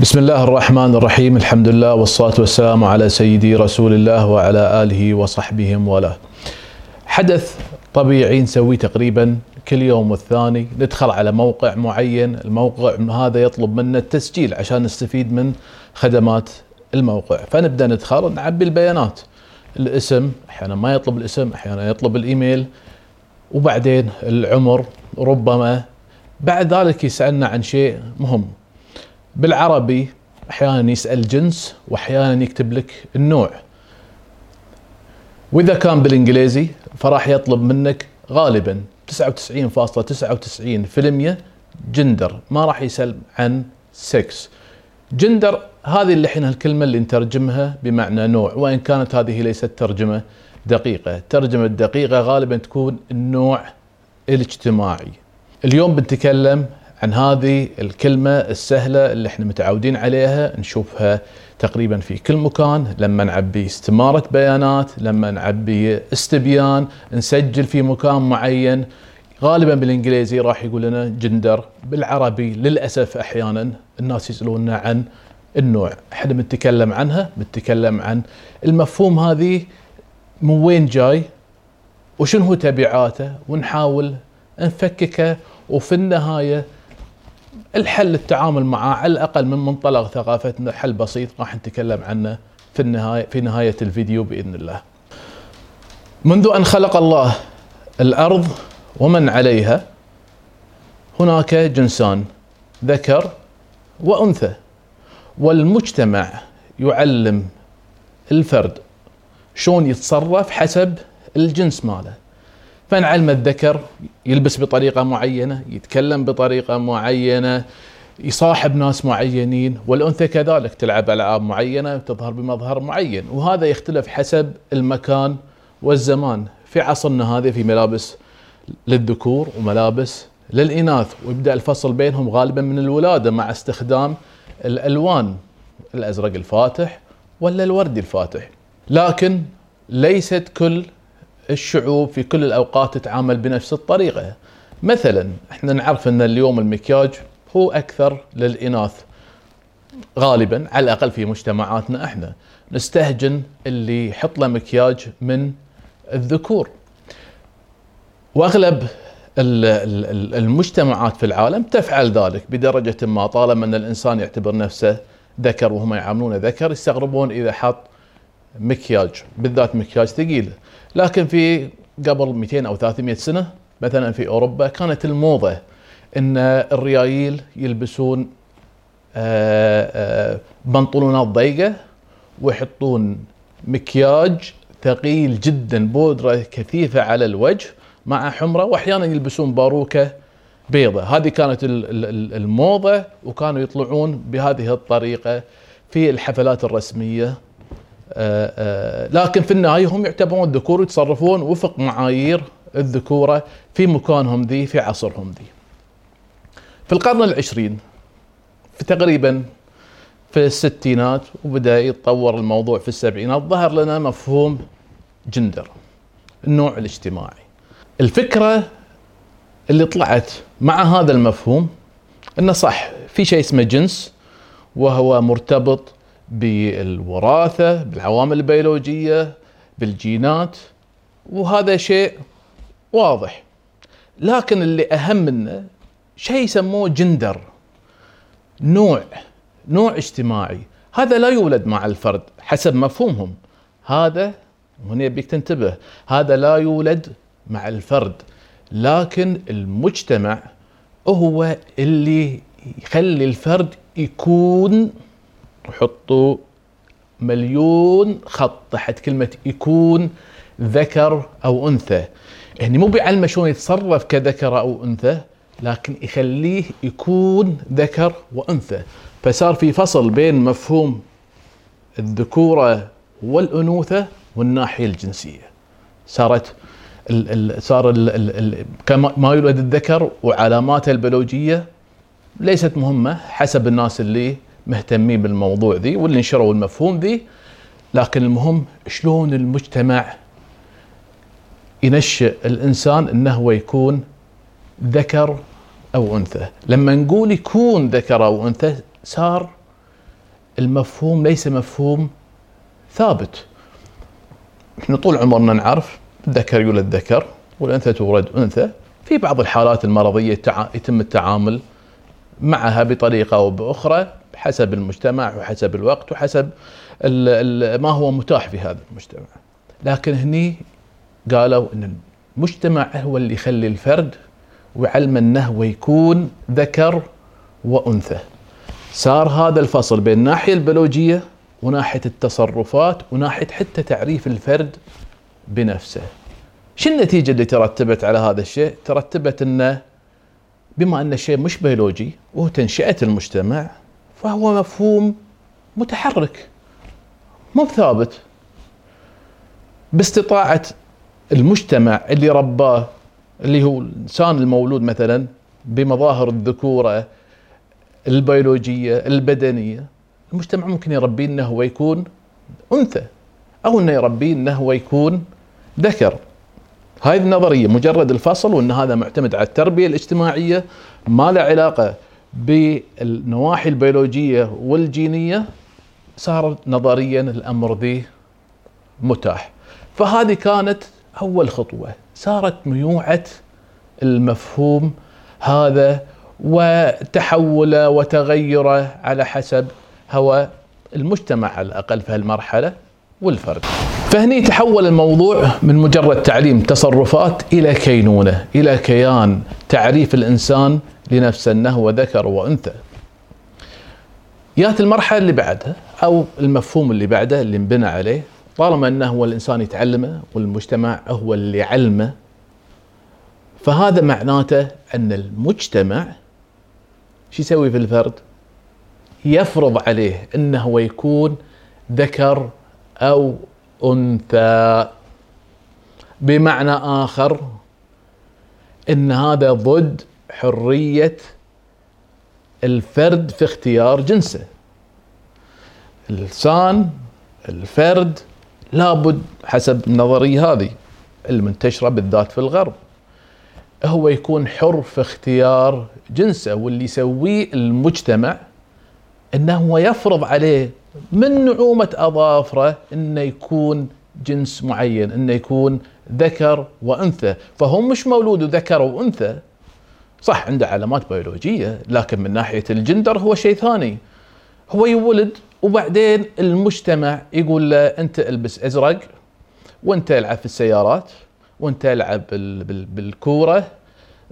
بسم الله الرحمن الرحيم الحمد لله والصلاة والسلام على سيدي رسول الله وعلى آله وصحبه وله حدث طبيعي نسويه تقريبا كل يوم والثاني ندخل على موقع معين الموقع هذا يطلب منا التسجيل عشان نستفيد من خدمات الموقع فنبدأ ندخل نعبي البيانات الاسم أحيانا ما يطلب الاسم أحيانا يطلب الايميل وبعدين العمر ربما بعد ذلك يسألنا عن شيء مهم بالعربي أحيانا يسأل جنس واحيانا يكتب لك النوع. وإذا كان بالإنجليزي فراح يطلب منك غالبا 99.99% جندر ما راح يسأل عن سكس جندر هذه اللي إحنا الكلمة اللي نترجمها بمعنى نوع وإن كانت هذه ليست ترجمة دقيقة. الترجمه الدقيقة غالبا تكون النوع الاجتماعي. اليوم بنتكلم عن هذه الكلمة السهلة اللي إحنا متعودين عليها نشوفها تقريبا في كل مكان. لما نعبي استمارة بيانات لما نعبي استبيان نسجل في مكان معين غالبا بالإنجليزي راح يقول لنا جندر بالعربي للأسف أحيانا الناس يسألوننا عن النوع. إحنا بنتكلم عنها بنتكلم عن المفهوم هذه من وين جاي وشنو هو تبعاته ونحاول نفككه وفي النهاية الحل التعامل معه على الأقل من منطلق ثقافتنا حل بسيط راح نتكلم عنه في النهايه في نهاية الفيديو بإذن الله. منذ أن خلق الله الأرض ومن عليها هناك جنسان ذكر وأنثى والمجتمع يعلم الفرد شلون يتصرف حسب الجنس ماله فنعلم الذكر يلبس بطريقة معينة يتكلم بطريقة معينة يصاحب ناس معينين والأنثى كذلك تلعب ألعاب معينة تظهر بمظهر معين. وهذا يختلف حسب المكان والزمان. في عصرنا هذا في ملابس للذكور وملابس للإناث ويبدأ الفصل بينهم غالبا من الولادة مع استخدام الألوان الأزرق الفاتح ولا الوردي الفاتح. لكن ليست كل الشعوب في كل الأوقات تتعامل بنفس الطريقة. مثلا إحنا نعرف إن اليوم المكياج هو أكثر للإناث غالبا على الأقل في مجتمعاتنا إحنا. نستهجن اللي يحط له مكياج من الذكور. وأغلب المجتمعات في العالم تفعل ذلك بدرجة ما طالما إن الإنسان يعتبر نفسه ذكر وهم يعاملونه ذكر يستغربون إذا حط مكياج بالذات مكياج ثقيل. لكن في قبل 200 أو 300 سنة مثلا في أوروبا كانت الموضة إن الريايل يلبسون آه، آه، بنطلونات ضيقة ويحطون مكياج ثقيل جدا بودرة كثيفة على الوجه مع حمرة واحيانا يلبسون باروكة بيضة. هذه كانت الموضة وكانوا يطلعون بهذه الطريقة في الحفلات الرسمية لكن في النهاية هم يعتبرون ذكور ويتصرفون وفق معايير الذكورة في مكانهم ذي في عصرهم ذي. في القرن العشرين في تقريبا في الستينات وبدأ يتطور الموضوع في السبعينات ظهر لنا مفهوم جندر النوع الاجتماعي. الفكرة اللي طلعت مع هذا المفهوم إنه صح في شيء اسمه جنس وهو مرتبط بالوراثة بالعوامل البيولوجية بالجينات وهذا شيء واضح. لكن اللي أهم منه شيء يسموه جندر نوع نوع اجتماعي. هذا لا يولد مع الفرد حسب مفهومهم. هذا هنا يبيك تنتبه هذا لا يولد مع الفرد لكن المجتمع هو اللي يخلي الفرد يكون وحطوا مليون خط تحت كلمة يكون ذكر أو أنثى. يعني مو بيعلمه شلون يتصرف كذكر أو أنثى لكن يخليه يكون ذكر وأنثى. فصار في فصل بين مفهوم الذكورة والأنوثة والناحية الجنسية. صارت ال ال صار ال ال كما ما يولد الذكر وعلاماته البيولوجية ليست مهمة حسب الناس اللي مهتمين بالموضوع ذي واللي نشروا المفهوم ذي. لكن المهم شلون المجتمع ينشئ الإنسان إنه هو يكون ذكر أو أنثى. لما نقول يكون ذكر أو أنثى صار المفهوم ليس مفهوم ثابت. إحنا طول عمرنا نعرف الذكر يولد ذكر والأنثى تولد أنثى. في بعض الحالات المرضية يتم التعامل معها بطريقة أو بأخرى حسب المجتمع وحسب الوقت وحسب ما هو متاح في هذا المجتمع لكن هني قالوا إن المجتمع هو اللي يخلي الفرد وعلم إنه هو يكون ذكر وأنثى صار هذا الفصل بين الناحية البيولوجية وناحية التصرفات وناحية حتى تعريف الفرد بنفسه. شو النتيجة اللي ترتبت على هذا الشيء؟ ترتبت إنه بما أن الشيء مش بيولوجي وهو تنشئة المجتمع فهو مفهوم متحرك مو ثابت. باستطاعة المجتمع اللي رباه اللي هو الإنسان المولود مثلا بمظاهر الذكورة البيولوجية البدنية المجتمع ممكن يربيه إنه هو يكون أنثى أو إنه يربيه إنه هو يكون ذكر. هاي النظرية مجرد الفصل وإن هذا معتمد على التربية الاجتماعية ما له علاقة بالنواحي البيولوجية والجينية صار نظريا الأمر ذي متاح فهذه كانت أول خطوة صارت ميوعة المفهوم هذا وتحوله وتغيره على حسب هوى المجتمع على الأقل في هالمرحلة والفرد. فهني تحول الموضوع من مجرد تعليم تصرفات إلى كينونة، إلى كيان تعريف الإنسان لنفسه انه هو ذكر وأنثى. يات المرحلة اللي بعدها أو المفهوم اللي بعده اللي انبنى عليه طالما انه هو الإنسان يتعلمه والمجتمع هو اللي يعلمه فهذا معناته أن المجتمع شو يسوي في الفرد؟ يفرض عليه إنه هو يكون ذكر أو أنثى. بمعنى آخر إن هذا ضد حرية الفرد في اختيار جنسه. الإنسان الفرد لابد حسب النظرية هذه المنتشرة بالذات في الغرب هو يكون حر في اختيار جنسه واللي يسويه المجتمع إنه هو يفرض عليه من نعومة أظافره إنه يكون جنس معين إنه يكون ذكر وأنثى. فهو مش مولود ذكر وأنثى. صح عنده علامات بيولوجية لكن من ناحية الجندر هو شيء ثاني. هو يولد وبعدين المجتمع يقول له أنت ألبس أزرق وأنت ألعب في السيارات وأنت ألعب بالكورة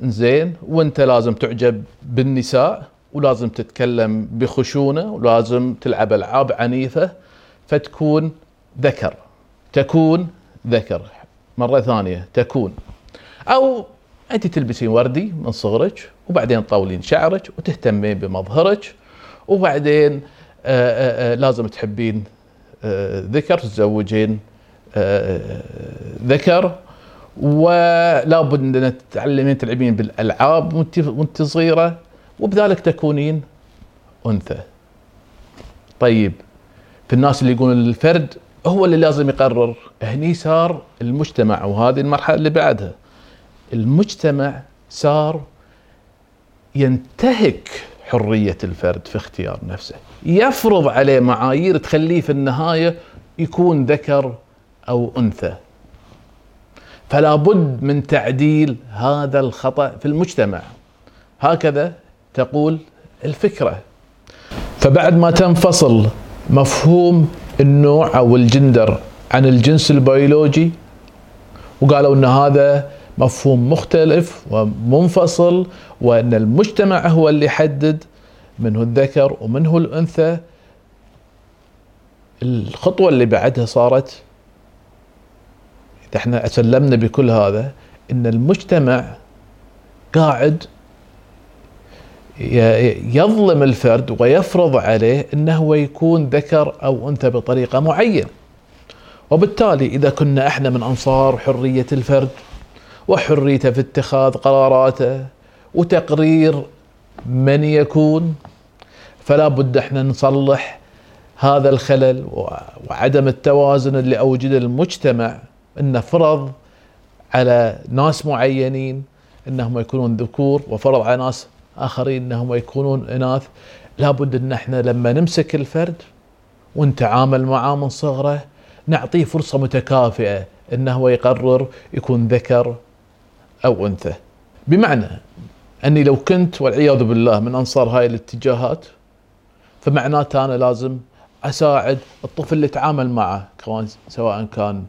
زين وأنت لازم تعجب بالنساء. ولازم تتكلم بخشونة ولازم تلعب ألعاب عنيفة فتكون ذكر. تكون ذكر. مرة ثانية تكون. أو أنت تلبسين وردي من صغرك وبعدين تطولين شعرك وتهتمين بمظهرك وبعدين آآ آآ لازم تحبين ذكر تتزوجين ذكر. ولا بد أن تتعلمين تلعبين بالألعاب وانت وانت صغيرة. وبذلك تكونين أنثى. طيب في الناس اللي يقولون الفرد هو اللي لازم يقرر. هني صار المجتمع وهذه المرحلة اللي بعدها. المجتمع صار ينتهك حرية الفرد في اختيار نفسه. يفرض عليه معايير تخليه في النهاية يكون ذكر أو أنثى. فلا بد من تعديل هذا الخطأ في المجتمع. هكذا تقول الفكرة. فبعد ما تنفصل مفهوم النوع أو الجندر عن الجنس البيولوجي وقالوا إن هذا مفهوم مختلف ومنفصل وإن المجتمع هو اللي يحدد منه الذكر ومنه الأنثى. الخطوة اللي بعدها صارت إذا إحنا أسلمنا بكل هذا إن المجتمع قاعد يظلم الفرد ويفرض عليه إنه يكون ذكر أو أنثى بطريقة معينة. وبالتالي إذا كنا إحنا من أنصار حرية الفرد وحريته في اتخاذ قراراته وتقرير من يكون فلا بد إحنا نصلح هذا الخلل وعدم التوازن اللي أوجده المجتمع انه فرض على ناس معينين إنهم يكونون ذكور وفرض على ناس آخرين إنهم يكونون إناث. لابد إن إحنا لما نمسك الفرد ونتعامل معاه من صغره نعطيه فرصة متكافئة إنه هو يقرر يكون ذكر أو أنثى. بمعنى أني لو كنت والعياذ بالله من أنصار هاي الاتجاهات فمعناته أنا لازم أساعد الطفل اللي يتعامل معه سواء كان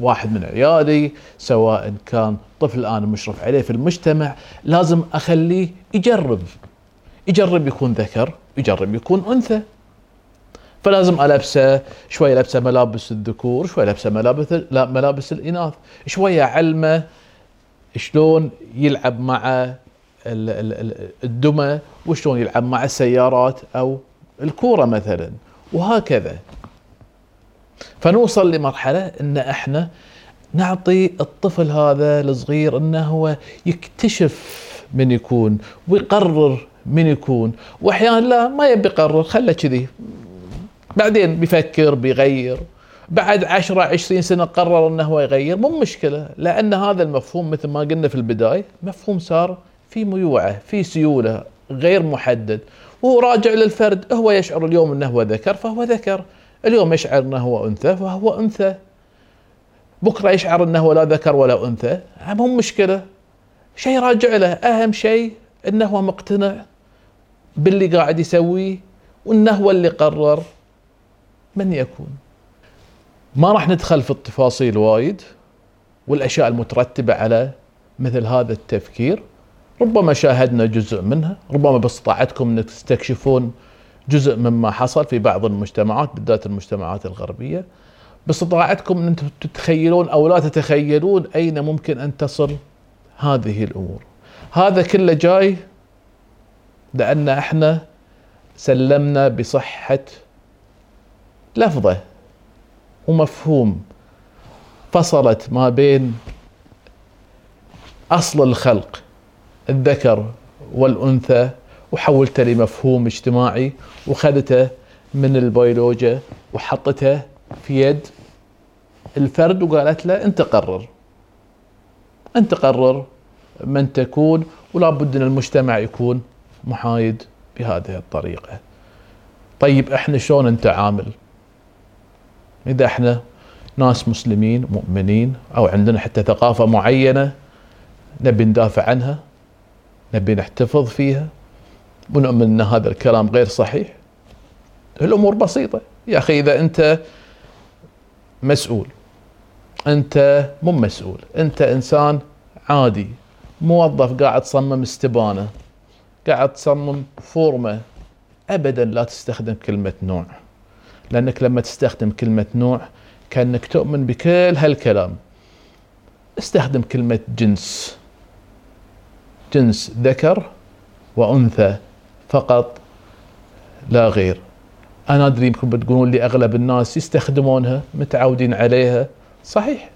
واحد من عيالي سواء كان طفل أنا مشرف عليه في المجتمع لازم أخليه يجرب. يجرب يكون ذكر يجرب يكون أنثى. فلازم ألبسه شوية لبسه ملابس الذكور شوية لبسه ملابس لا ملابس الإناث شوية علمه شلون يلعب مع الدمى وشلون يلعب مع السيارات أو الكورة مثلا وهكذا. فنوصل لمرحلة إن إحنا نعطي الطفل هذا الصغير إنه هو يكتشف من يكون ويقرر من يكون واحيانا لا ما يبي يقرر خله كذي. بعدين بيفكر بيغير. بعد عشرة عشرين سنة قرر إنه هو يغير. مو مشكلة لأن هذا المفهوم مثل ما قلنا في البداية مفهوم صار في ميوعة في سيولة غير محدد. وهو راجع للفرد هو يشعر اليوم إنه هو ذكر فهو ذكر. اليوم يشعر أنه هو أنثى فهو أنثى. بكرة يشعر أنه هو لا ذكر ولا أنثى. مو مشكلة. شيء راجع له. أهم شيء أنه هو مقتنع باللي قاعد يسويه وأنه هو اللي قرر من يكون. ما راح ندخل في التفاصيل وايد والأشياء المترتبة على مثل هذا التفكير. ربما شاهدنا جزء منها ربما بإستطاعتكم إنك تستكشفون جزء مما حصل في بعض المجتمعات بالذات المجتمعات الغربية. باستطاعتكم أنتم تتخيلون أو لا تتخيلون أين ممكن أن تصل هذه الأمور. هذا كله جاي لأن إحنا سلمنا بصحة لفظة ومفهوم. فصلت ما بين أصل الخلق الذكر والأنثى وحولته لمفهوم اجتماعي وخذته من البيولوجيا وحطته في يد الفرد وقالت له أنت قرر. أنت قرر من تكون ولا بد أن المجتمع يكون محايد بهذه الطريقة. طيب إحنا شلون نتعامل؟ إذا إحنا ناس مسلمين مؤمنين أو عندنا حتى ثقافة معينة نبي ندافع عنها نبي نحتفظ فيها ونؤمن إن هذا الكلام غير صحيح. الأمور بسيطة. يا أخي إذا أنت مسؤول أنت مو مسؤول أنت إنسان عادي موظف قاعد تصمم استبانة قاعد تصمم فورمة ابدا لا تستخدم كلمة نوع. لأنك لما تستخدم كلمة نوع كأنك تؤمن بكل هالكلام. استخدم كلمة جنس. جنس ذكر وأنثى. فقط لا غير. أنا أدري يمكن بتقولون لي أغلب الناس يستخدمونها متعودين عليها. صحيح.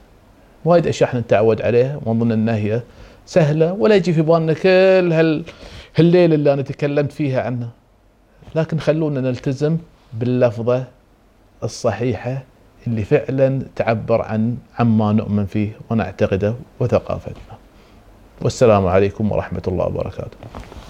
وايد أشياء إحنا نتعود عليها ونظن ان هي سهلة ولا يجي في بالنا كل هال هالليلة اللي أنا تكلمت فيها عنها. لكن خلونا نلتزم باللفظة الصحيحة اللي فعلا تعبر عن عما نؤمن فيه ونعتقده وثقافتنا. والسلام عليكم ورحمة الله وبركاته.